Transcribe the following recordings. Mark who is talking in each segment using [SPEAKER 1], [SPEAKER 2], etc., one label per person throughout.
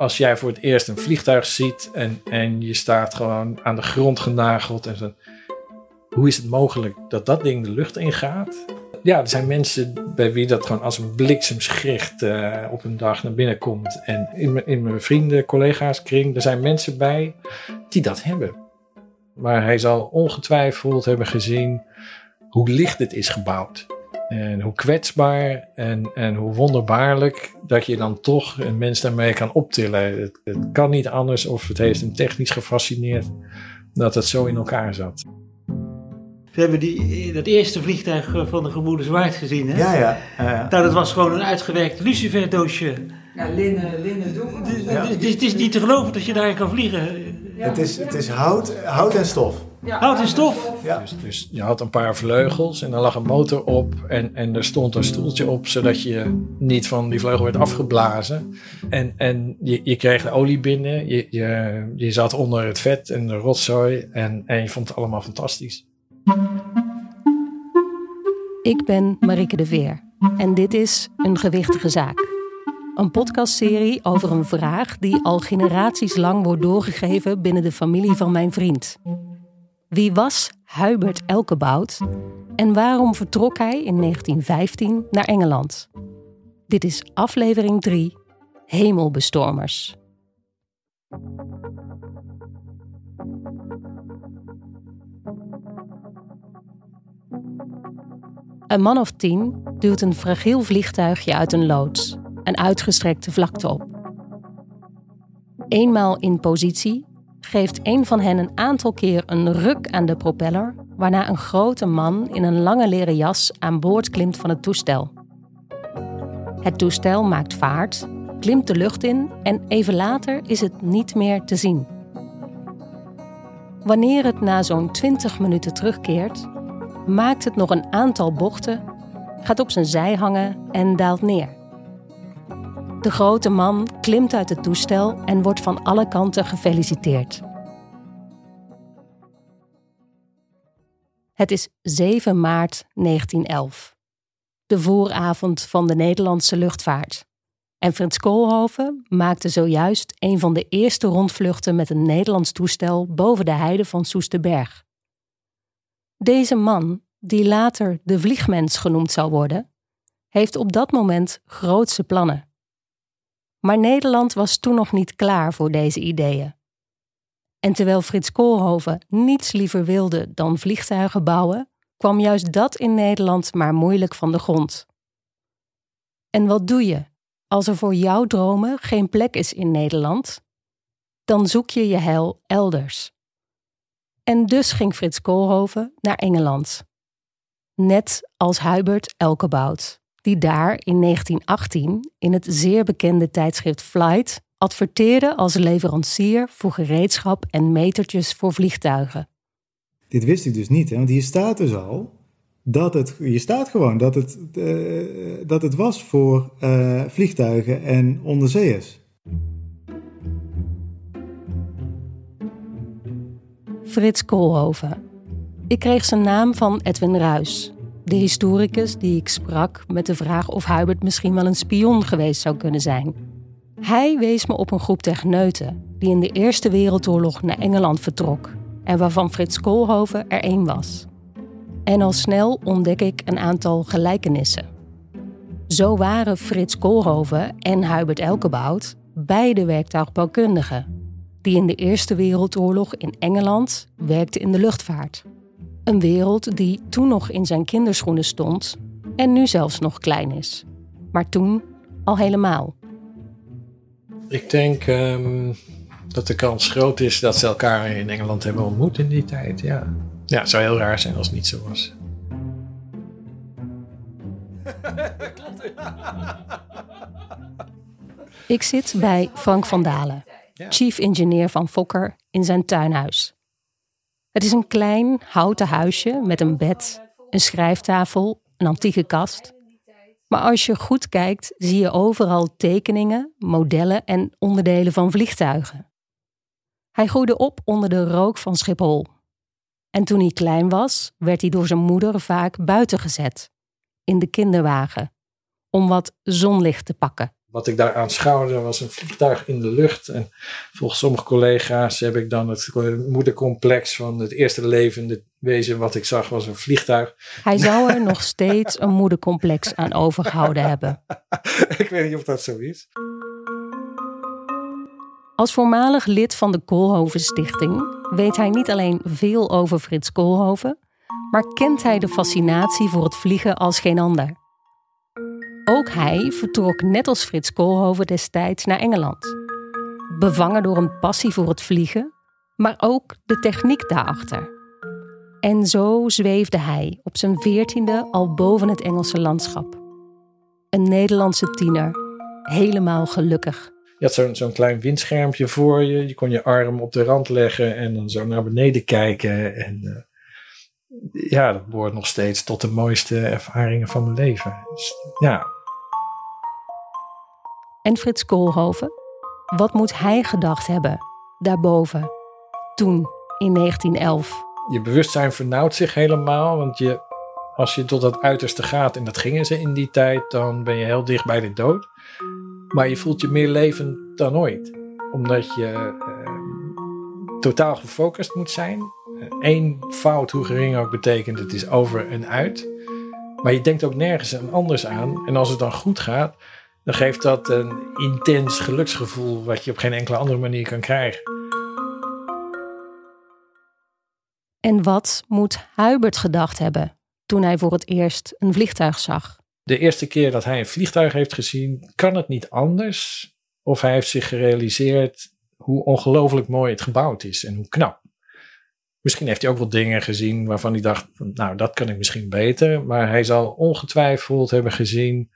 [SPEAKER 1] als jij voor het eerst een vliegtuig ziet en, en je staat gewoon aan de grond genageld en zo. Hoe is het mogelijk dat dat ding de lucht ingaat? Ja, er zijn mensen bij wie dat gewoon als een bliksemschicht uh, op een dag naar binnen komt. En in, in mijn vrienden, collega's kring, er zijn mensen bij die dat hebben. Maar hij zal ongetwijfeld hebben gezien hoe licht het is gebouwd. En hoe kwetsbaar en, en hoe wonderbaarlijk dat je dan toch een mens daarmee kan optillen. Het, het kan niet anders of het heeft hem technisch gefascineerd dat het zo in elkaar zat.
[SPEAKER 2] We hebben die, dat eerste vliegtuig eh, van de gebroeders Waard gezien, hè?
[SPEAKER 3] Ja, ja. ja.
[SPEAKER 2] Nou, dat was gewoon een uitgewerkt luciferdoosje.
[SPEAKER 4] Ja, linnen, linnen doeken.
[SPEAKER 3] Ja.
[SPEAKER 2] dus het is niet te geloven dat je daar kan vliegen.
[SPEAKER 3] Het, is, het is hout, hout en stof.
[SPEAKER 4] Ja,
[SPEAKER 2] Hout en stof.
[SPEAKER 3] Ja.
[SPEAKER 1] Dus, dus je had een paar vleugels en er lag een motor op en, en er stond een stoeltje op zodat je niet van die vleugel werd afgeblazen. En, en je, je kreeg de olie binnen, je, je, je zat onder het vet en de rotzooi en, en je vond het allemaal fantastisch.
[SPEAKER 5] Ik ben Marieke de Veer en dit is Een Gewichtige Zaak. Een podcastserie over een vraag die al generaties lang wordt doorgegeven binnen de familie van mijn vriend. Wie was Hubert Elkebout en waarom vertrok hij in 1915 naar Engeland? Dit is aflevering 3, Hemelbestormers. Een man of tien duwt een fragiel vliegtuigje uit een loods, een uitgestrekte vlakte op. Eenmaal in positie geeft een van hen een aantal keer een ruk aan de propeller, waarna een grote man in een lange leren jas aan boord klimt van het toestel. Het toestel maakt vaart, klimt de lucht in en even later is het niet meer te zien. Wanneer het na zo'n 20 minuten terugkeert, maakt het nog een aantal bochten, gaat op zijn zij hangen en daalt neer. De grote man klimt uit het toestel en wordt van alle kanten gefeliciteerd. Het is 7 maart 1911, de vooravond van de Nederlandse luchtvaart. En Frits Koolhoven maakte zojuist een van de eerste rondvluchten met een Nederlands toestel boven de heide van Soesterberg. Deze man, die later de vliegmens genoemd zou worden, heeft op dat moment grootse plannen. Maar Nederland was toen nog niet klaar voor deze ideeën. En terwijl Frits Koolhoven niets liever wilde dan vliegtuigen bouwen, kwam juist dat in Nederland maar moeilijk van de grond. En wat doe je als er voor jouw dromen geen plek is in Nederland? Dan zoek je je heil elders. En dus ging Frits Koolhoven naar Engeland. Net als Hubert Elkebout, die daar in 1918 in het zeer bekende tijdschrift Flight adverteerde als leverancier voor gereedschap en metertjes voor vliegtuigen.
[SPEAKER 3] Dit wist ik dus niet, hè? want hier staat dus al dat het, hier staat gewoon dat het, eh, dat het was voor eh, vliegtuigen en onderzeeërs.
[SPEAKER 5] Frits Koolhoven. Ik kreeg zijn naam van Edwin Ruys, de historicus die ik sprak met de vraag of Hubert misschien wel een spion geweest zou kunnen zijn. Hij wees me op een groep techneuten die in de Eerste Wereldoorlog naar Engeland vertrok en waarvan Frits Koolhoven er één was. En al snel ontdek ik een aantal gelijkenissen. Zo waren Frits Koolhoven en Hubert Elkebout beide werktuigbouwkundigen die in de Eerste Wereldoorlog in Engeland werkte in de luchtvaart. Een wereld die toen nog in zijn kinderschoenen stond en nu zelfs nog klein is. Maar toen al helemaal.
[SPEAKER 1] Ik denk ehm, dat de kans groot is dat ze elkaar in Engeland hebben ontmoet in die tijd. Ja, ja het zou heel raar zijn als het niet zo was.
[SPEAKER 5] Ik zit bij Frank van Dalen, chief engineer van Fokker, in zijn tuinhuis. Het is een klein houten huisje met een bed, een schrijftafel, een antieke kast. Maar als je goed kijkt, zie je overal tekeningen, modellen en onderdelen van vliegtuigen. Hij groeide op onder de rook van Schiphol. En toen hij klein was, werd hij door zijn moeder vaak buiten gezet, in de kinderwagen, om wat zonlicht te pakken.
[SPEAKER 1] Wat ik daar aanschouwde was een vliegtuig in de lucht. En volgens sommige collega's heb ik dan het moedercomplex van het eerste levende wezen wat ik zag was een vliegtuig.
[SPEAKER 5] Hij zou er nog steeds een moedercomplex aan overgehouden hebben.
[SPEAKER 1] ik weet niet of dat zo is.
[SPEAKER 5] Als voormalig lid van de Koolhoven Stichting weet hij niet alleen veel over Frits Koolhoven, maar kent hij de fascinatie voor het vliegen als geen ander. Ook hij vertrok net als Frits Koolhoven destijds naar Engeland. Bevangen door een passie voor het vliegen, maar ook de techniek daarachter. En zo zweefde hij op zijn veertiende al boven het Engelse landschap. Een Nederlandse tiener, helemaal gelukkig.
[SPEAKER 1] Je had zo'n klein windschermpje voor je. Je kon je arm op de rand leggen en dan zo naar beneden kijken. En uh, ja, dat behoort nog steeds tot de mooiste ervaringen van mijn leven. Dus, ja.
[SPEAKER 5] En Frits Koolhoven? Wat moet hij gedacht hebben daarboven, toen, in 1911?
[SPEAKER 1] Je bewustzijn vernauwt zich helemaal, want je, als je tot dat uiterste gaat, en dat gingen ze in die tijd, dan ben je heel dicht bij de dood. Maar je voelt je meer levend dan ooit. Omdat je uh, totaal gefocust moet zijn. Eén fout, hoe gering ook, betekent het is over en uit. Maar je denkt ook nergens anders aan. En als het dan goed gaat, dan geeft dat een intens geluksgevoel wat je op geen enkele andere manier kan krijgen.
[SPEAKER 5] En wat moet Hubert gedacht hebben toen hij voor het eerst een vliegtuig zag?
[SPEAKER 1] de eerste keer dat hij een vliegtuig heeft gezien, kan het niet anders. Of hij heeft zich gerealiseerd hoe ongelooflijk mooi het gebouwd is en hoe knap. Misschien heeft hij ook wel dingen gezien waarvan hij dacht, nou dat kan ik misschien beter. Maar hij zal ongetwijfeld hebben gezien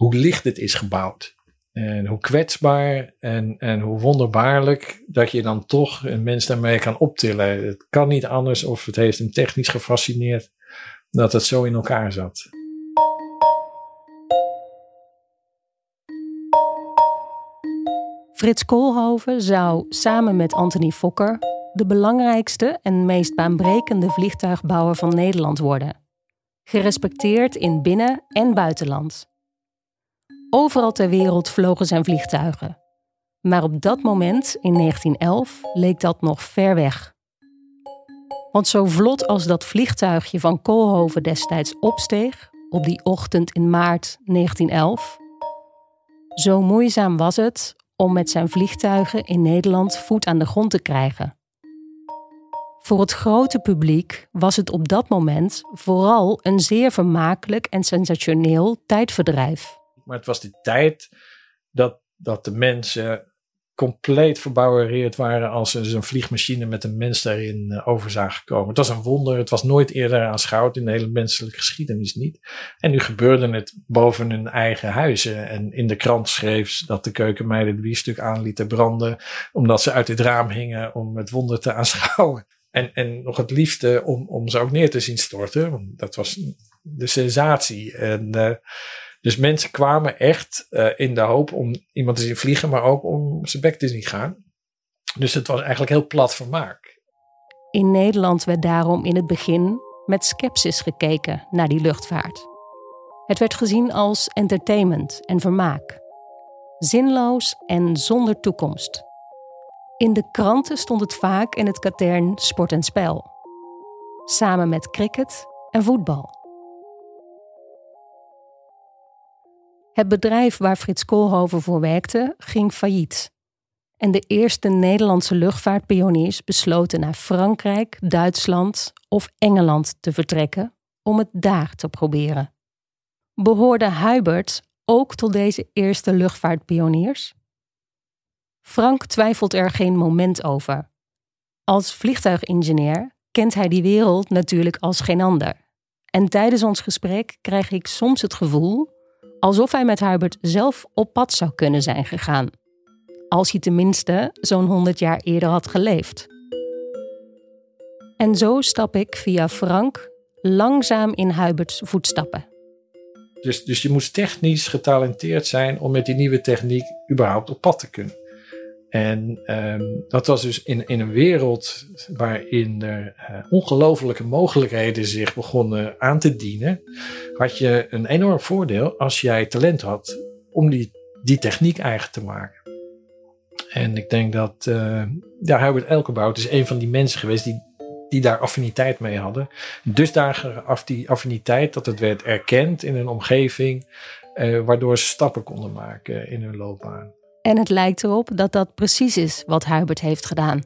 [SPEAKER 1] hoe licht het is gebouwd. En hoe kwetsbaar en, en hoe wonderbaarlijk dat je dan toch een mens daarmee kan optillen. Het kan niet anders of het heeft hem technisch gefascineerd dat het zo in elkaar zat.
[SPEAKER 5] Frits Koolhoven zou samen met Anthony Fokker de belangrijkste en meest baanbrekende vliegtuigbouwer van Nederland worden. Gerespecteerd in binnen- en buitenland. Overal ter wereld vlogen zijn vliegtuigen. Maar op dat moment, in 1911, leek dat nog ver weg. Want zo vlot als dat vliegtuigje van Koolhoven destijds opsteeg, op die ochtend in maart 1911, zo moeizaam was het om met zijn vliegtuigen in Nederland voet aan de grond te krijgen. Voor het grote publiek was het op dat moment vooral een zeer vermakelijk en sensationeel tijdverdrijf.
[SPEAKER 1] Maar het was die tijd dat, dat de mensen compleet verbouwereerd waren als ze een vliegmachine met een mens daarin uh, over zagen komen. Het was een wonder, het was nooit eerder aanschouwd in de hele menselijke geschiedenis niet. En nu gebeurde het boven hun eigen huizen. En in de krant schreef dat de keukenmeiden de biefstuk aan lieten branden, omdat ze uit het raam hingen om het wonder te aanschouwen. En, en nog het liefste om, om ze ook neer te zien storten, dat was de sensatie. En uh, dus mensen kwamen echt uh, in de hoop om iemand te zien vliegen, maar ook om zijn bek te zien gaan. Dus het was eigenlijk heel plat vermaak.
[SPEAKER 5] In Nederland werd daarom in het begin met sceptisch gekeken naar die luchtvaart. Het werd gezien als entertainment en vermaak. Zinloos en zonder toekomst. In de kranten stond het vaak in het katern sport en spel. Samen met cricket en voetbal. Het bedrijf waar Frits Koolhoven voor werkte ging failliet. En de eerste Nederlandse luchtvaartpioniers besloten naar Frankrijk, Duitsland of Engeland te vertrekken om het daar te proberen. Behoorde Hubert ook tot deze eerste luchtvaartpioniers? Frank twijfelt er geen moment over. Als vliegtuigingenieur kent hij die wereld natuurlijk als geen ander. En tijdens ons gesprek krijg ik soms het gevoel alsof hij met Hubert zelf op pad zou kunnen zijn gegaan. Als hij tenminste zo'n 100 jaar eerder had geleefd. En zo stap ik via Frank langzaam in Huberts voetstappen.
[SPEAKER 1] Dus, dus je moest technisch getalenteerd zijn om met die nieuwe techniek überhaupt op pad te kunnen. En um, dat was dus in, in een wereld waarin er uh, ongelofelijke mogelijkheden zich begonnen aan te dienen, had je een enorm voordeel als jij talent had om die die techniek eigen te maken. En ik denk dat uh, ja, Hubert Elkenbout is een van die mensen geweest die, die daar affiniteit mee hadden. Dus daar af die affiniteit dat het werd erkend in een omgeving, uh, waardoor ze stappen konden maken in hun loopbaan.
[SPEAKER 5] En het lijkt erop dat dat precies is wat Hubert heeft gedaan.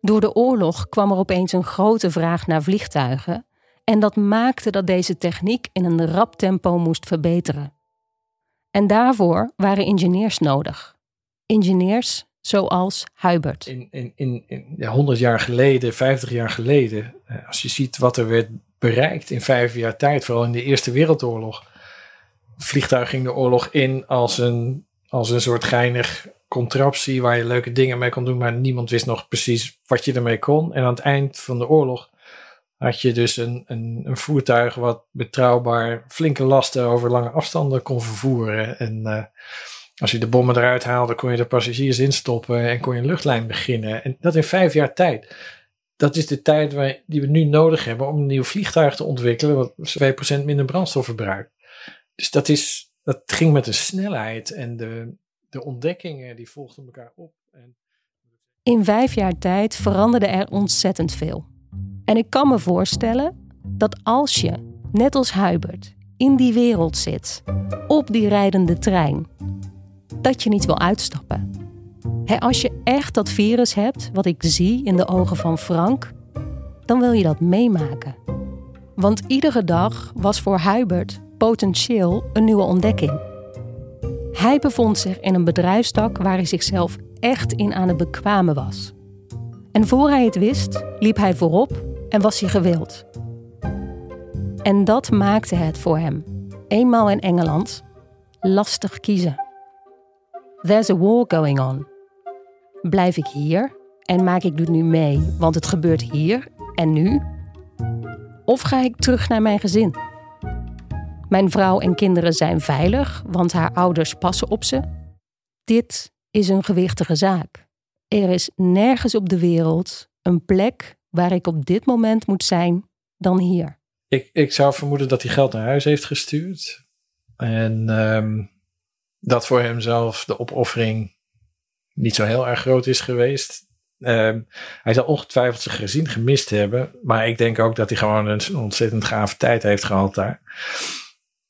[SPEAKER 5] Door de oorlog kwam er opeens een grote vraag naar vliegtuigen. En dat maakte dat deze techniek in een rap tempo moest verbeteren. En daarvoor waren ingenieurs nodig. Ingenieurs zoals Hubert.
[SPEAKER 1] In, in, in, ja, 100 jaar geleden, 50 jaar geleden, eh, als je ziet wat er werd bereikt in vijf jaar tijd, vooral in de Eerste Wereldoorlog. Het vliegtuig ging de oorlog in als een, als een soort geinig contraptie waar je leuke dingen mee kon doen, maar niemand wist nog precies wat je ermee kon. En aan het eind van de oorlog had je dus een, een, een voertuig wat betrouwbaar flinke lasten over lange afstanden kon vervoeren. En uh, als je de bommen eruit haalde, kon je de passagiers instoppen en kon je een luchtlijn beginnen. En dat in vijf jaar tijd. Dat is de tijd waar, die we nu nodig hebben om een nieuw vliegtuig te ontwikkelen, wat 2% minder brandstof verbruikt. Dus dat, is, dat ging met een snelheid en de, de ontdekkingen die volgden elkaar op. En...
[SPEAKER 5] In vijf jaar tijd veranderde er ontzettend veel. En ik kan me voorstellen dat als je, net als Hubert, in die wereld zit, op die rijdende trein, dat je niet wil uitstappen. als je echt dat virus hebt, wat ik zie in de ogen van Frank, dan wil je dat meemaken. Want iedere dag was voor Hubert potentieel een nieuwe ontdekking. Hij bevond zich in een bedrijfstak waar hij zichzelf echt in aan het bekwamen was. En voor hij het wist, liep hij voorop en was hij gewild. En dat maakte het voor hem, eenmaal in Engeland, lastig kiezen. There's a war going on. Blijf ik hier en maak ik dit nu mee, want het gebeurt hier en nu? Of ga ik terug naar mijn gezin? Mijn vrouw en kinderen zijn veilig, want haar ouders passen op ze. Dit is een gewichtige zaak. Er is nergens op de wereld een plek waar ik op dit moment moet zijn dan hier.
[SPEAKER 1] Ik, ik zou vermoeden dat hij geld naar huis heeft gestuurd. En um, dat voor hemzelf de opoffering niet zo heel erg groot is geweest. Um, hij zal ongetwijfeld zijn gezin gemist hebben. Maar ik denk ook dat hij gewoon een ontzettend gave tijd heeft gehad daar.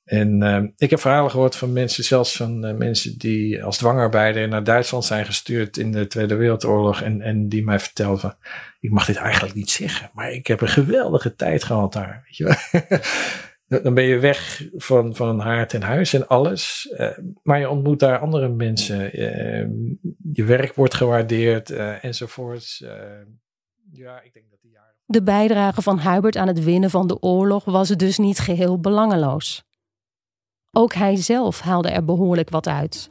[SPEAKER 1] En uh, ik heb verhalen gehoord van mensen, zelfs van uh, mensen die als dwangarbeider naar Duitsland zijn gestuurd in de Tweede Wereldoorlog. En, en die mij vertelden ik mag dit eigenlijk niet zeggen, maar ik heb een geweldige tijd gehad daar. Weet je wel? Dan ben je weg van, van haard en huis en alles. Uh, maar je ontmoet daar andere mensen. Ehm, je werk wordt gewaardeerd enzovoorts.
[SPEAKER 5] ja, ik denk dat jaren... De bijdrage van Hubert aan het winnen van de oorlog was dus niet geheel belangeloos. Ook hij zelf haalde er behoorlijk wat uit.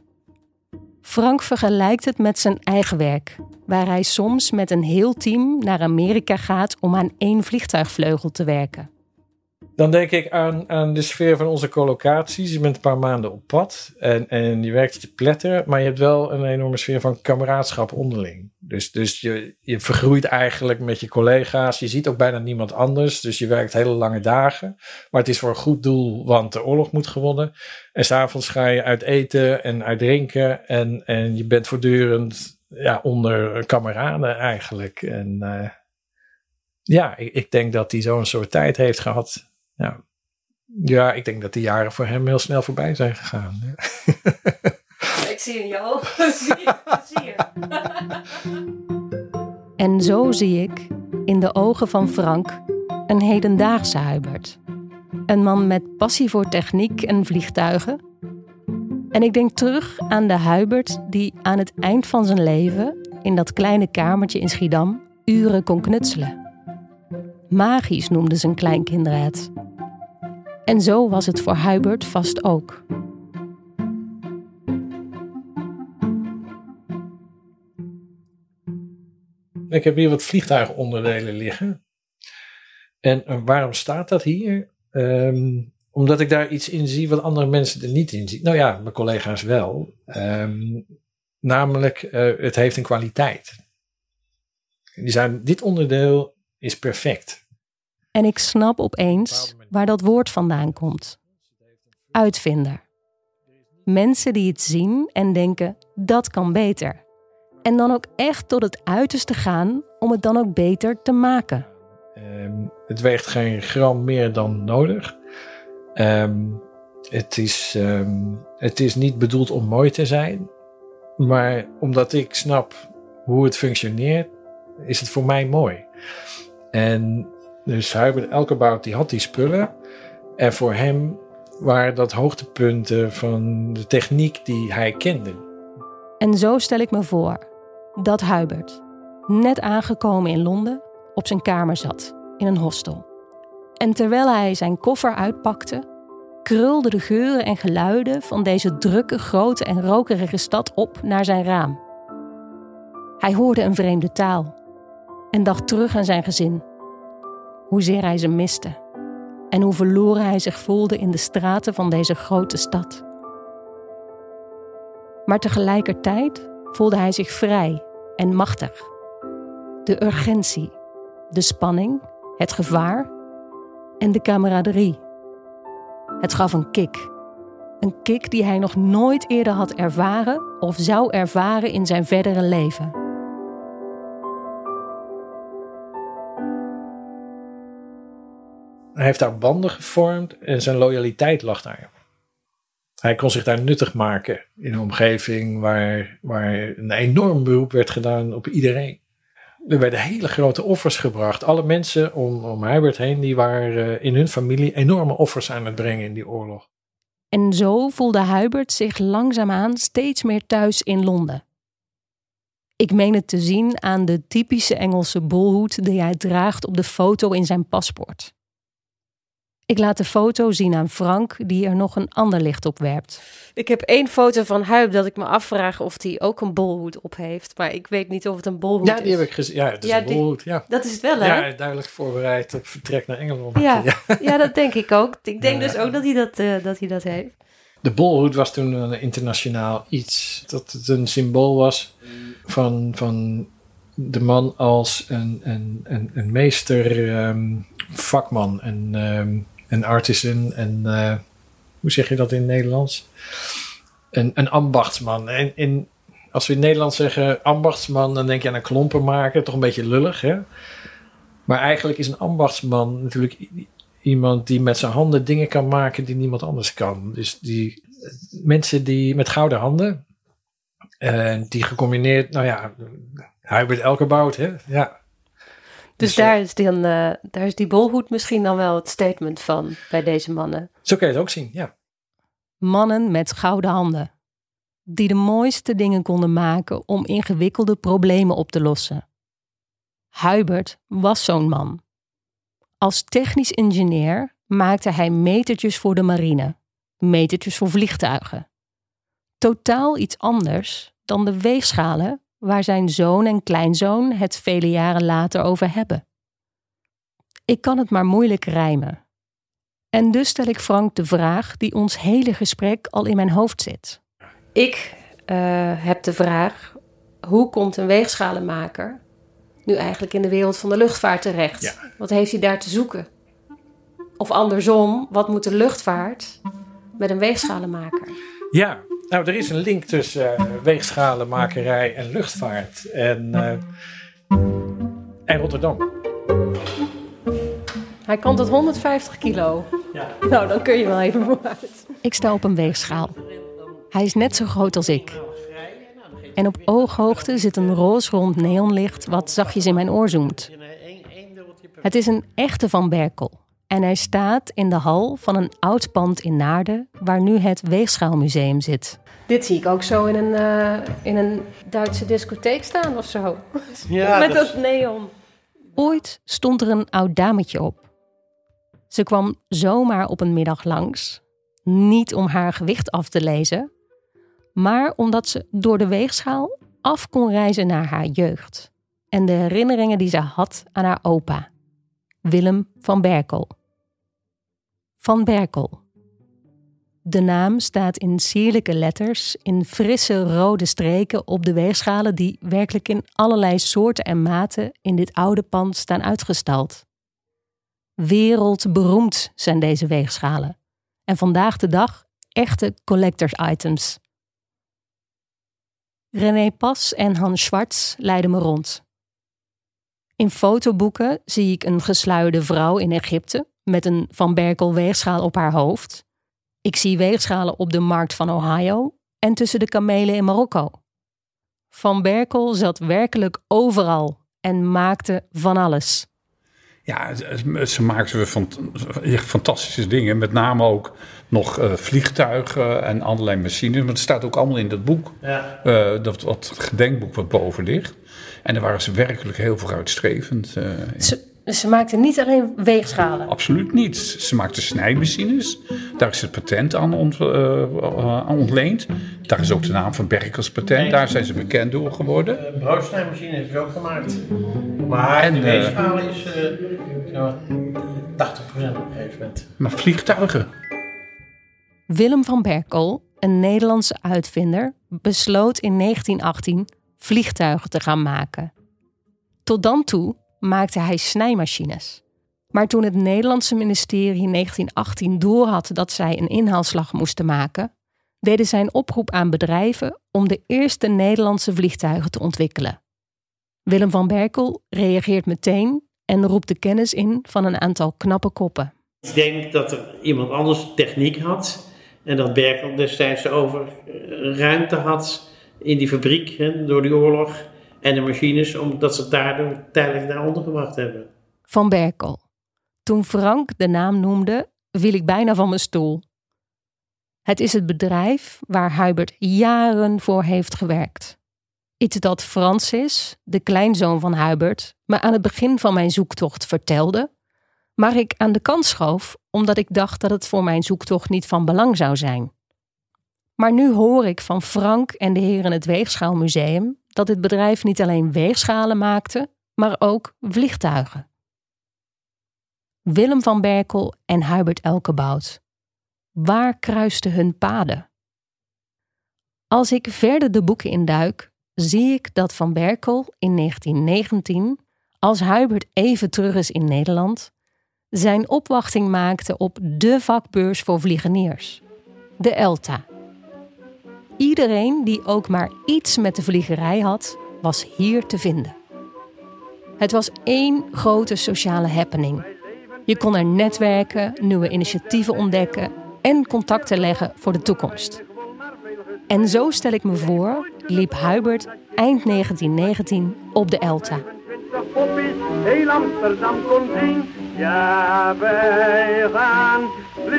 [SPEAKER 5] Frank vergelijkt het met zijn eigen werk, waar hij soms met een heel team naar Amerika gaat om aan één vliegtuigvleugel te werken.
[SPEAKER 1] Dan denk ik aan, aan de sfeer van onze collocaties. Je bent een paar maanden op pad en, en je werkt te pletteren, maar je hebt wel een enorme sfeer van kameraadschap onderling. Dus, dus je, je vergroeit eigenlijk met je collega's. Je ziet ook bijna niemand anders, dus je werkt hele lange dagen. Maar het is voor een goed doel, want de oorlog moet gewonnen. En s'avonds ga je uit eten en uit drinken en, en je bent voortdurend ja, onder kameraden eigenlijk. En uh, ja, ik, ik denk dat hij zo'n soort tijd heeft gehad ja. ja, ik denk dat die jaren voor hem heel snel voorbij zijn gegaan.
[SPEAKER 5] Ik zie je ogen. en zo zie ik in de ogen van Frank een hedendaagse Hubert. Een man met passie voor techniek en vliegtuigen. En ik denk terug aan de Hubert die aan het eind van zijn leven in dat kleine kamertje in Schiedam uren kon knutselen. Magisch noemden zijn kleinkinderen het. En zo was het voor Hubert vast ook.
[SPEAKER 1] Ik heb hier wat vliegtuigonderdelen liggen. En eh, waarom staat dat hier? Um, omdat ik daar iets in zie wat andere mensen er niet in zien. Nou ja, mijn collega's wel. Um, namelijk, uh, het heeft een kwaliteit. Die zijn, dit onderdeel is perfect.
[SPEAKER 5] En ik snap opeens waar dat woord vandaan komt. Uitvinder. Mensen die het zien en denken dat kan beter. En dan ook echt tot het uiterste gaan om het dan ook beter te maken.
[SPEAKER 1] Ehm, het weegt geen gram meer dan nodig. Ehm, het, is, ehm, het is niet bedoeld om mooi te zijn. Maar omdat ik snap hoe het functioneert, is het voor mij mooi. En dus Hubert Elkebout die had die spullen. En voor hem waren dat hoogtepunten van de techniek die hij kende.
[SPEAKER 5] En zo stel ik me voor dat Hubert, net aangekomen in Londen, op zijn kamer zat in een hostel. En terwijl hij zijn koffer uitpakte, krulden de geuren en geluiden van deze drukke, grote en rokerige stad op naar zijn raam. Hij hoorde een vreemde taal en dacht terug aan zijn gezin. Hoezeer hij ze miste en hoe verloren hij zich voelde in de straten van deze grote stad. Maar tegelijkertijd voelde hij zich vrij en machtig. De urgentie, de spanning, het gevaar en de camaraderie. Het gaf een kick. Een kick die hij nog nooit eerder had ervaren of zou ervaren in zijn verdere leven.
[SPEAKER 1] Hij heeft daar banden gevormd en zijn loyaliteit lag daar. Hij kon zich daar nuttig maken in een omgeving waar, waar een enorm beroep werd gedaan op iedereen. Er werden hele grote offers gebracht. Alle mensen om, om Hubert heen, die waren in hun familie enorme offers aan het brengen in die oorlog.
[SPEAKER 5] En zo voelde Hubert zich langzaamaan steeds meer thuis in Londen. Ik meen het te zien aan de typische Engelse bolhoed die hij draagt op de foto in zijn paspoort. Ik laat de foto zien aan Frank, die er nog een ander licht op werpt.
[SPEAKER 6] Ik heb één foto van Huib dat ik me afvraag of hij ook een bolhoed op heeft. Maar ik weet niet of het een bolhoed
[SPEAKER 1] Ja,
[SPEAKER 6] is.
[SPEAKER 1] die heb ik gezien. Ja, het is
[SPEAKER 6] Ja,
[SPEAKER 1] een
[SPEAKER 6] die-
[SPEAKER 1] bolhoed. Ja.
[SPEAKER 6] Dat is het wel, hè?
[SPEAKER 1] ja, duidelijk voorbereid op vertrek naar Engeland.
[SPEAKER 6] Ja, ja, dat denk ik ook. Ik denk
[SPEAKER 1] Ja.
[SPEAKER 6] dus ook dat hij dat, eh, dat, hij dat heeft.
[SPEAKER 1] De bolhoed was toen een internationaal iets. Dat het een symbool was van, van de man als een, een, een, een meester ehm, vakman. Een, ehm, een artisan. En eh, hoe zeg je dat in het Nederlands? Een, een ambachtsman. En in, als we in Nederland zeggen ambachtsman, dan denk je aan een klompenmaker. Toch een beetje lullig, hè? Maar eigenlijk is een ambachtsman natuurlijk iemand die met zijn handen dingen kan maken die niemand anders kan. Dus die mensen die met gouden handen, en die gecombineerd, nou ja, Hubert Elkebout, hè? Ja,
[SPEAKER 6] Dus,
[SPEAKER 1] Dus, eh,
[SPEAKER 6] daar, is die, eh, daar is die bolhoed misschien dan wel het statement van bij deze mannen.
[SPEAKER 1] zo kan je het ook zien, ja.
[SPEAKER 5] Mannen met gouden handen, die de mooiste dingen konden maken om ingewikkelde problemen op te lossen. Hubert was zo'n man. Als technisch ingenieur maakte hij metertjes voor de marine, metertjes voor vliegtuigen. Totaal iets anders dan de weegschalen waar zijn zoon en kleinzoon het vele jaren later over hebben. Ik kan het maar moeilijk rijmen. En dus stel ik Frank de vraag die ons hele gesprek al in mijn hoofd zit.
[SPEAKER 6] Ik eh, heb de vraag, hoe komt een weegschalenmaker nu eigenlijk in de wereld van de luchtvaart terecht?
[SPEAKER 1] Ja.
[SPEAKER 6] Wat heeft hij daar te zoeken? Of andersom, wat moet de luchtvaart met een weegschalenmaker?
[SPEAKER 1] Ja, nou, er is een link tussen eh, weegschalenmakerij en luchtvaart en, eh, en Rotterdam.
[SPEAKER 6] Hij kan tot 150 kilo. Nou, dan kun je wel even vooruit.
[SPEAKER 5] Ik sta op een weegschaal. Hij is net zo groot als ik. En op ooghoogte zit een roze rond neonlicht wat zachtjes in mijn oor zoemt. Het is een echte Van Berkel. En hij staat in de hal van een oud pand in Naarden, waar nu het Weegschaalmuseum zit.
[SPEAKER 6] Dit zie ik ook zo in een, eh, in een Duitse discotheek staan of zo.
[SPEAKER 2] Ja,
[SPEAKER 6] Met
[SPEAKER 2] dat-
[SPEAKER 6] dat neon.
[SPEAKER 5] Ooit stond er een oud dametje op. Ze kwam zomaar op een middag langs. Niet om haar gewicht af te lezen, maar omdat ze door de weegschaal af kon reizen naar haar jeugd. En de herinneringen die ze had aan haar opa, Willem van Berkel. Van Berkel. De naam staat in sierlijke letters in frisse rode streken op de weegschalen die werkelijk in allerlei soorten en maten in dit oude pand staan uitgestald. Wereldberoemd zijn deze weegschalen. En vandaag de dag echte collectors items. René Pas en Hans Schwartz leiden me rond. In fotoboeken zie ik een gesluierde vrouw in Egypte met een Van Berkel weegschaal op haar hoofd. Ik zie weegschalen op de markt van Ohio en tussen de kamelen in Marokko. Van Berkel zat werkelijk overal en maakte van alles.
[SPEAKER 7] Ja, ze maakten fantastische dingen. Met name ook nog uh, vliegtuigen en allerlei machines. Maar het staat ook allemaal in dat boek. Ja. Uh, dat wat gedenkboek wat boven ligt. En daar waren ze werkelijk heel vooruitstrevend. Uh,
[SPEAKER 6] ze, ze maakten niet alleen weegschalen?
[SPEAKER 7] Absoluut niet. Ze maakten snijmachines. Daar is het patent aan, ont, aan ontleend. Daar is ook de naam van Berkels patent. Daar zijn ze bekend door geworden.
[SPEAKER 2] Uh, broodssnijmachine is ook gemaakt. Maar en, de weegschalen is uh, 80% op een gegeven moment.
[SPEAKER 7] Maar vliegtuigen?
[SPEAKER 5] Willem van Berkel, een Nederlandse uitvinder, besloot in 1918 vliegtuigen te gaan maken. Tot dan toe maakte hij snijmachines. Maar toen het Nederlandse ministerie in 1918 doorhad dat zij een inhaalslag moesten maken, deden zij een oproep aan bedrijven om de eerste Nederlandse vliegtuigen te ontwikkelen. Willem van Berkel reageert meteen en roept de kennis in van een aantal knappe koppen.
[SPEAKER 2] Ik denk dat er iemand anders techniek had en dat Berkel destijds over eh, ruimte had in die fabriek door die oorlog en de machines, omdat ze daar tijdelijk daar ondergebracht hebben.
[SPEAKER 5] Van Berkel. Toen Frank de naam noemde, viel ik bijna van mijn stoel. Het is het bedrijf waar Hubert jaren voor heeft gewerkt. Iets dat Francis, de kleinzoon van Hubert, me aan het begin van mijn zoektocht vertelde, maar ik aan de kant schoof omdat ik dacht dat het voor mijn zoektocht niet van belang zou zijn. Maar nu hoor ik van Frank en de heren het Weegschaalmuseum dat dit bedrijf niet alleen weegschalen maakte, maar ook vliegtuigen. Willem van Berkel en Hubert Elkebout. Waar kruisten hun paden? Als ik verder de boeken induik, zie ik dat Van Berkel in 1919, als Hubert even terug is in Nederland, zijn opwachting maakte op de vakbeurs voor vliegeniers, de ELTA. Iedereen die ook maar iets met de vliegerij had, was hier te vinden. Het was één grote sociale happening. Je kon er netwerken, nieuwe initiatieven ontdekken en contacten leggen voor de toekomst. En zo stel ik me voor, liep Hubert eind 1919 op de Elta. Heel Amsterdam zien, ja wij gaan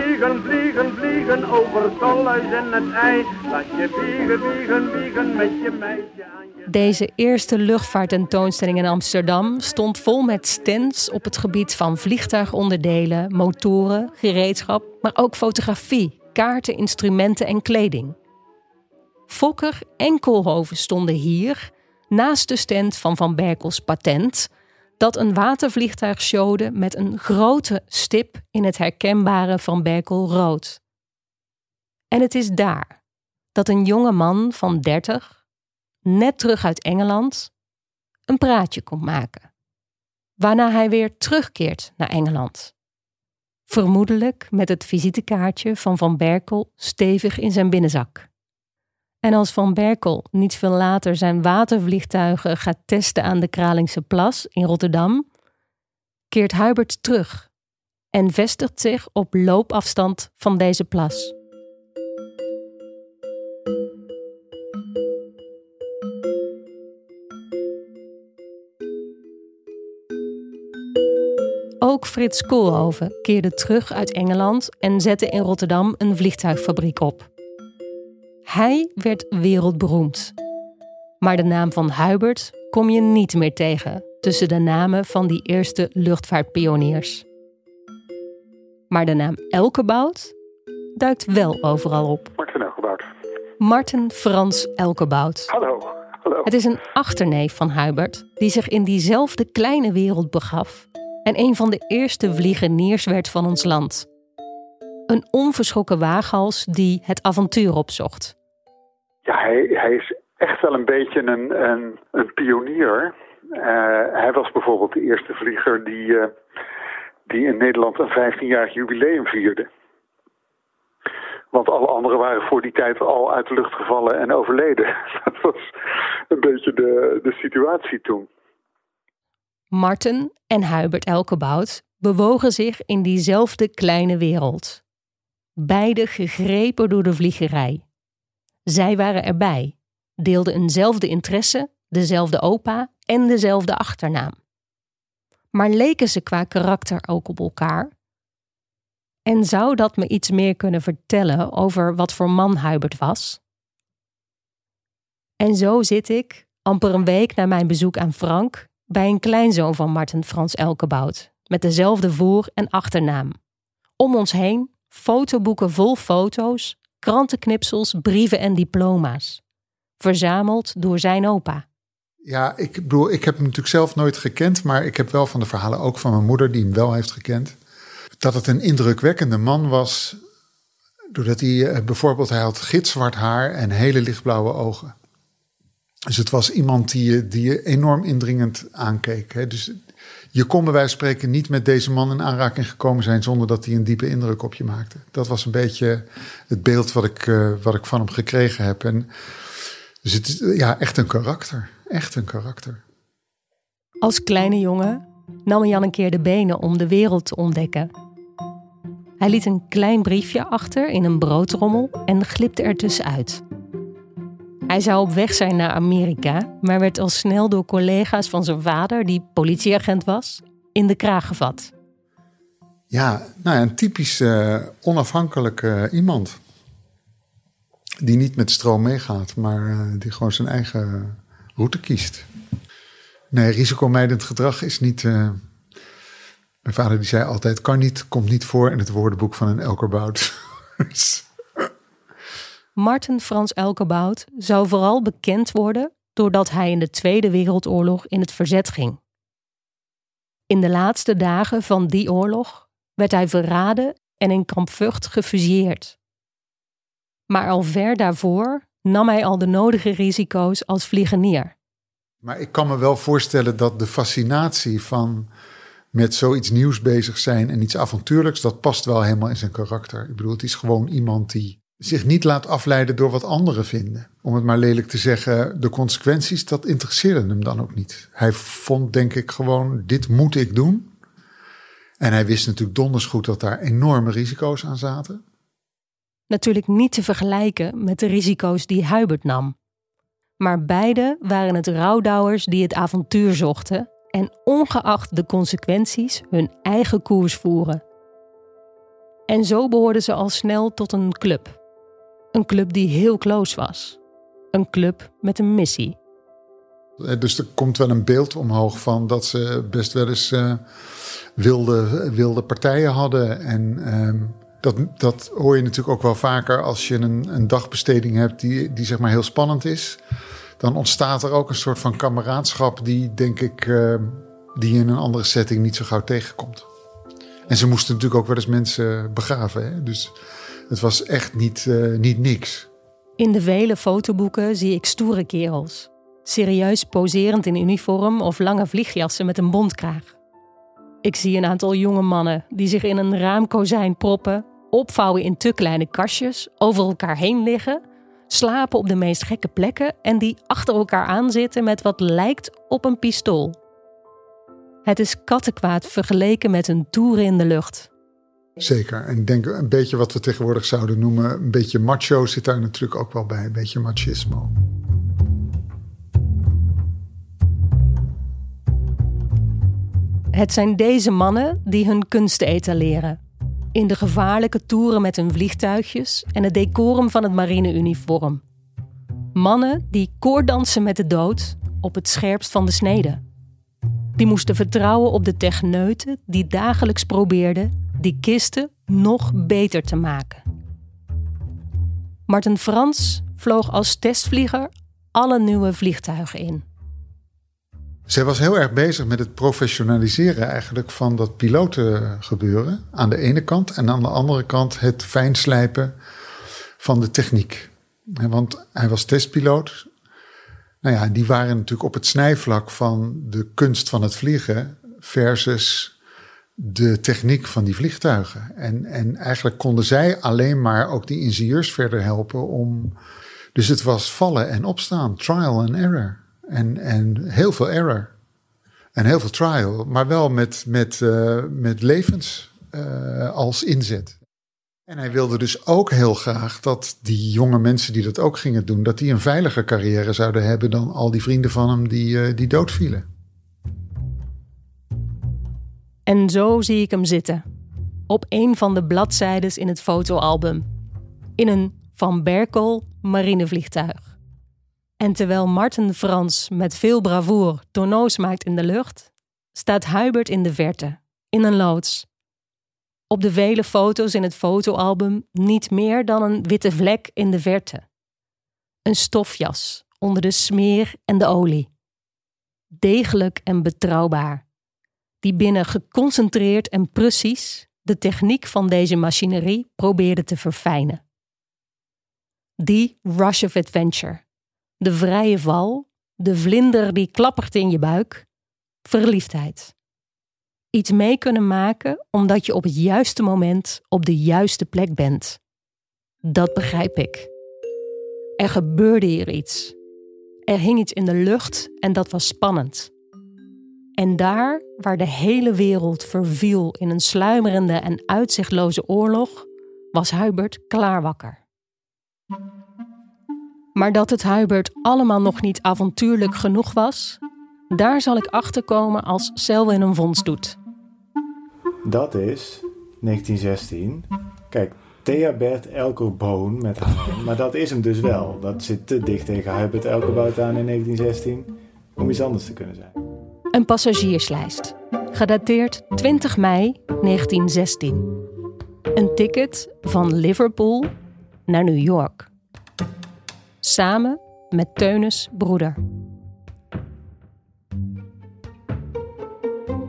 [SPEAKER 5] vliegen, vliegen, vliegen over Tolhuis en het ei. Laat je vliegen, vliegen, vliegen met je meisje aan je... Deze eerste luchtvaarttentoonstelling in Amsterdam stond vol met stands op het gebied van vliegtuigonderdelen, motoren, gereedschap, maar ook fotografie, kaarten, instrumenten en kleding. Fokker en Koolhoven stonden hier, naast de stand van Van Berkels patent, dat een watervliegtuig showde met een grote stip in het herkenbare Van Berkel rood. En het is daar dat een jonge man van 30, net terug uit Engeland, een praatje komt maken. Waarna hij weer terugkeert naar Engeland. Vermoedelijk met het visitekaartje van Van Berkel stevig in zijn binnenzak. En als Van Berkel niet veel later zijn watervliegtuigen gaat testen aan de Kralingse Plas in Rotterdam, keert Hubert terug en vestigt zich op loopafstand van deze plas. Ook Frits Koolhoven keerde terug uit Engeland en zette in Rotterdam een vliegtuigfabriek op. Hij werd wereldberoemd. Maar de naam van Hubert kom je niet meer tegen tussen de namen van die eerste luchtvaartpioniers. Maar de naam Elkebout duikt wel overal op.
[SPEAKER 8] Martin Elkebout.
[SPEAKER 5] Martin Frans Elkebout.
[SPEAKER 8] Hallo. Hallo.
[SPEAKER 5] Het is een achterneef van Hubert die zich in diezelfde kleine wereld begaf en een van de eerste vliegeniers werd van ons land. Een onverschrokken waaghals die het avontuur opzocht.
[SPEAKER 8] Ja, hij, hij is echt wel een beetje een, een, een pionier. Uh, hij was bijvoorbeeld de eerste vlieger die, uh, die in Nederland een 15-jarig jubileum vierde. Want alle anderen waren voor die tijd al uit de lucht gevallen en overleden. Dat was een beetje de, de situatie toen.
[SPEAKER 5] Marten en Hubert Elkebout bewogen zich in diezelfde kleine wereld. Beide gegrepen door de vliegerij. Zij waren erbij, deelden eenzelfde interesse, dezelfde opa en dezelfde achternaam. Maar leken ze qua karakter ook op elkaar? En zou dat me iets meer kunnen vertellen over wat voor man Hubert was? En zo zit ik, amper een week na mijn bezoek aan Frank, bij een kleinzoon van Martin Frans Elkebout, met dezelfde voor- en achternaam. Om ons heen fotoboeken vol foto's, krantenknipsels, brieven en diploma's. Verzameld door zijn opa.
[SPEAKER 9] Ja, ik bedoel, ik heb hem natuurlijk zelf nooit gekend, maar ik heb wel van de verhalen ook van mijn moeder, die hem wel heeft gekend, dat het een indrukwekkende man was. Doordat hij eh, bijvoorbeeld, hij had gitzwart haar en hele lichtblauwe ogen. Dus het was iemand die je, die je enorm indringend aankeek. Hè? Dus je kon bij wijze van spreken niet met deze man in aanraking gekomen zijn zonder dat hij een diepe indruk op je maakte. Dat was een beetje het beeld wat ik, uh, wat ik van hem gekregen heb. En dus het is ja, echt een karakter. Echt een karakter.
[SPEAKER 5] Als kleine jongen nam Jan een keer de benen om de wereld te ontdekken. Hij liet een klein briefje achter in een broodrommel en glipte er tussenuit. Hij zou op weg zijn naar Amerika, maar werd al snel door collega's van zijn vader, die politieagent was, in de kraag gevat.
[SPEAKER 9] Ja, nou ja, een typisch uh, onafhankelijke iemand. Die niet met stroom meegaat, maar uh, die gewoon zijn eigen route kiest. Nee, risicomijdend gedrag is niet. Mijn vader die zei altijd: kan niet, komt niet voor in het woordenboek van een Elkerbout.
[SPEAKER 5] Martin Frans Elkebout zou vooral bekend worden doordat hij in de Tweede Wereldoorlog in het verzet ging. In de laatste dagen van die oorlog werd hij verraden en in Kamp Vught gefusilleerd. Maar al ver daarvoor nam hij al de nodige risico's als vliegenier.
[SPEAKER 9] Maar ik kan me wel voorstellen dat de fascinatie van met zoiets nieuws bezig zijn en iets avontuurlijks, dat past wel helemaal in zijn karakter. Ik bedoel, het is gewoon iemand die zich niet laat afleiden door wat anderen vinden. Om het maar lelijk te zeggen, de consequenties, dat interesseerde hem dan ook niet. Hij vond, denk ik, gewoon: dit moet ik doen. En hij wist natuurlijk donders goed dat daar enorme risico's aan zaten.
[SPEAKER 5] Natuurlijk niet te vergelijken met de risico's die Hubert nam. Maar beide waren het rouwdouwers die het avontuur zochten en ongeacht de consequenties hun eigen koers voeren. En zo behoorden ze al snel tot een club. Een club die heel close was. Een club met een missie.
[SPEAKER 9] Dus er komt wel een beeld omhoog van dat ze best wel eens uh, wilde, wilde partijen hadden. En uh, dat, dat hoor je natuurlijk ook wel vaker als je een, een dagbesteding hebt die, die zeg maar heel spannend is. Dan ontstaat er ook een soort van kameraadschap die, denk ik, uh, die je in een andere setting niet zo gauw tegenkomt. En ze moesten natuurlijk ook wel eens mensen begraven. Hè? Dus het was echt niet, uh, niet niks.
[SPEAKER 5] In de vele fotoboeken zie ik stoere kerels. Serieus poserend in uniform of lange vliegjassen met een bondkraag. Ik zie een aantal jonge mannen die zich in een raamkozijn proppen, opvouwen in te kleine kastjes, over elkaar heen liggen, slapen op de meest gekke plekken en die achter elkaar aanzitten met wat lijkt op een pistool. Het is kattenkwaad vergeleken met een toeren in de lucht.
[SPEAKER 9] Zeker. En ik denk een beetje wat we tegenwoordig zouden noemen, een beetje macho zit daar natuurlijk ook wel bij, een beetje machismo.
[SPEAKER 5] Het zijn deze mannen die hun kunsten etaleren. In de gevaarlijke toeren met hun vliegtuigjes en het decorum van het marineuniform. Mannen die koordansen met de dood op het scherpst van de snede. Die moesten vertrouwen op de techneuten die dagelijks probeerden die kisten nog beter te maken. Martin Frans vloog als testvlieger alle nieuwe vliegtuigen in.
[SPEAKER 9] Zij was heel erg bezig met het professionaliseren eigenlijk van dat pilotengebeuren aan de ene kant en aan de andere kant het fijnslijpen van de techniek. Want hij was testpiloot. Nou ja, die waren natuurlijk op het snijvlak van de kunst van het vliegen versus de techniek van die vliegtuigen. En, en eigenlijk konden zij alleen maar ook die ingenieurs verder helpen om. Dus het was vallen en opstaan, trial and error. En, en heel veel error. En heel veel trial, maar wel met, met, uh, met levens uh, als inzet. En hij wilde dus ook heel graag dat die jonge mensen die dat ook gingen doen, dat die een veiliger carrière zouden hebben dan al die vrienden van hem die, uh, die doodvielen.
[SPEAKER 5] En zo zie ik hem zitten. Op een van de bladzijdes in het fotoalbum. In een Van Berkel marinevliegtuig. En terwijl Marten Frans met veel bravoer tonneaus maakt in de lucht, staat Hubert in de verte, in een loods. Op de vele foto's in het fotoalbum niet meer dan een witte vlek in de verte. Een stofjas onder de smeer en de olie. Degelijk en betrouwbaar die binnen geconcentreerd en precies de techniek van deze machinerie probeerde te verfijnen. Die rush of adventure, de vrije val, de vlinder die klappert in je buik, verliefdheid. Iets mee kunnen maken omdat je op het juiste moment op de juiste plek bent. Dat begrijp ik. Er gebeurde hier iets. Er hing iets in de lucht en dat was spannend. En daar, waar de hele wereld verviel in een sluimerende en uitzichtloze oorlog, was Hubert klaarwakker. Maar dat het Hubert allemaal nog niet avontuurlijk genoeg was, daar zal ik achterkomen als Selwyn een vondst doet.
[SPEAKER 3] Dat is 1916. Kijk, Thea Bert Elko met haar, maar dat is hem dus wel. Dat zit te dicht tegen Hubert Elkebout aan in 1916 om iets anders te kunnen zijn.
[SPEAKER 5] Een passagierslijst, gedateerd 20 mei 1916. Een ticket van Liverpool naar New York. Samen met Teunis broeder.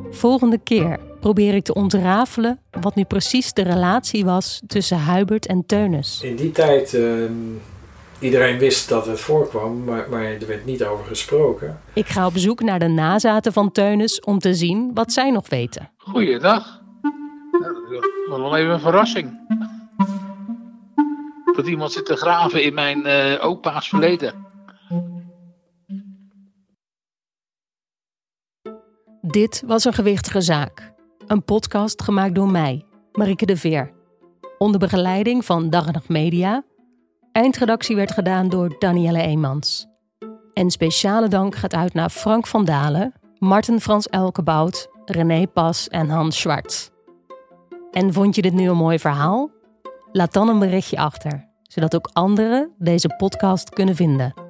[SPEAKER 5] Volgende keer probeer ik te ontrafelen wat nu precies de relatie was tussen Hubert en Teunis.
[SPEAKER 1] In die tijd uh, iedereen wist dat het voorkwam, maar, maar er werd niet over gesproken.
[SPEAKER 5] Ik ga op zoek naar de nazaten van Teunis om te zien wat zij nog weten.
[SPEAKER 10] Goeiedag. Nou, dat wel even een verrassing. Dat iemand zit te graven in mijn uh, opa's verleden.
[SPEAKER 5] Dit was een gewichtige zaak. Een podcast gemaakt door mij, Marike de Veer. Onder begeleiding van Dag en Nacht Media Eindredactie werd gedaan door Danielle Eemans. En speciale dank gaat uit naar Frank van Dalen, Martin Frans Elkebout, René Pas en Hans Schwartz. En vond je dit nu een mooi verhaal? Laat dan een berichtje achter, zodat ook anderen deze podcast kunnen vinden.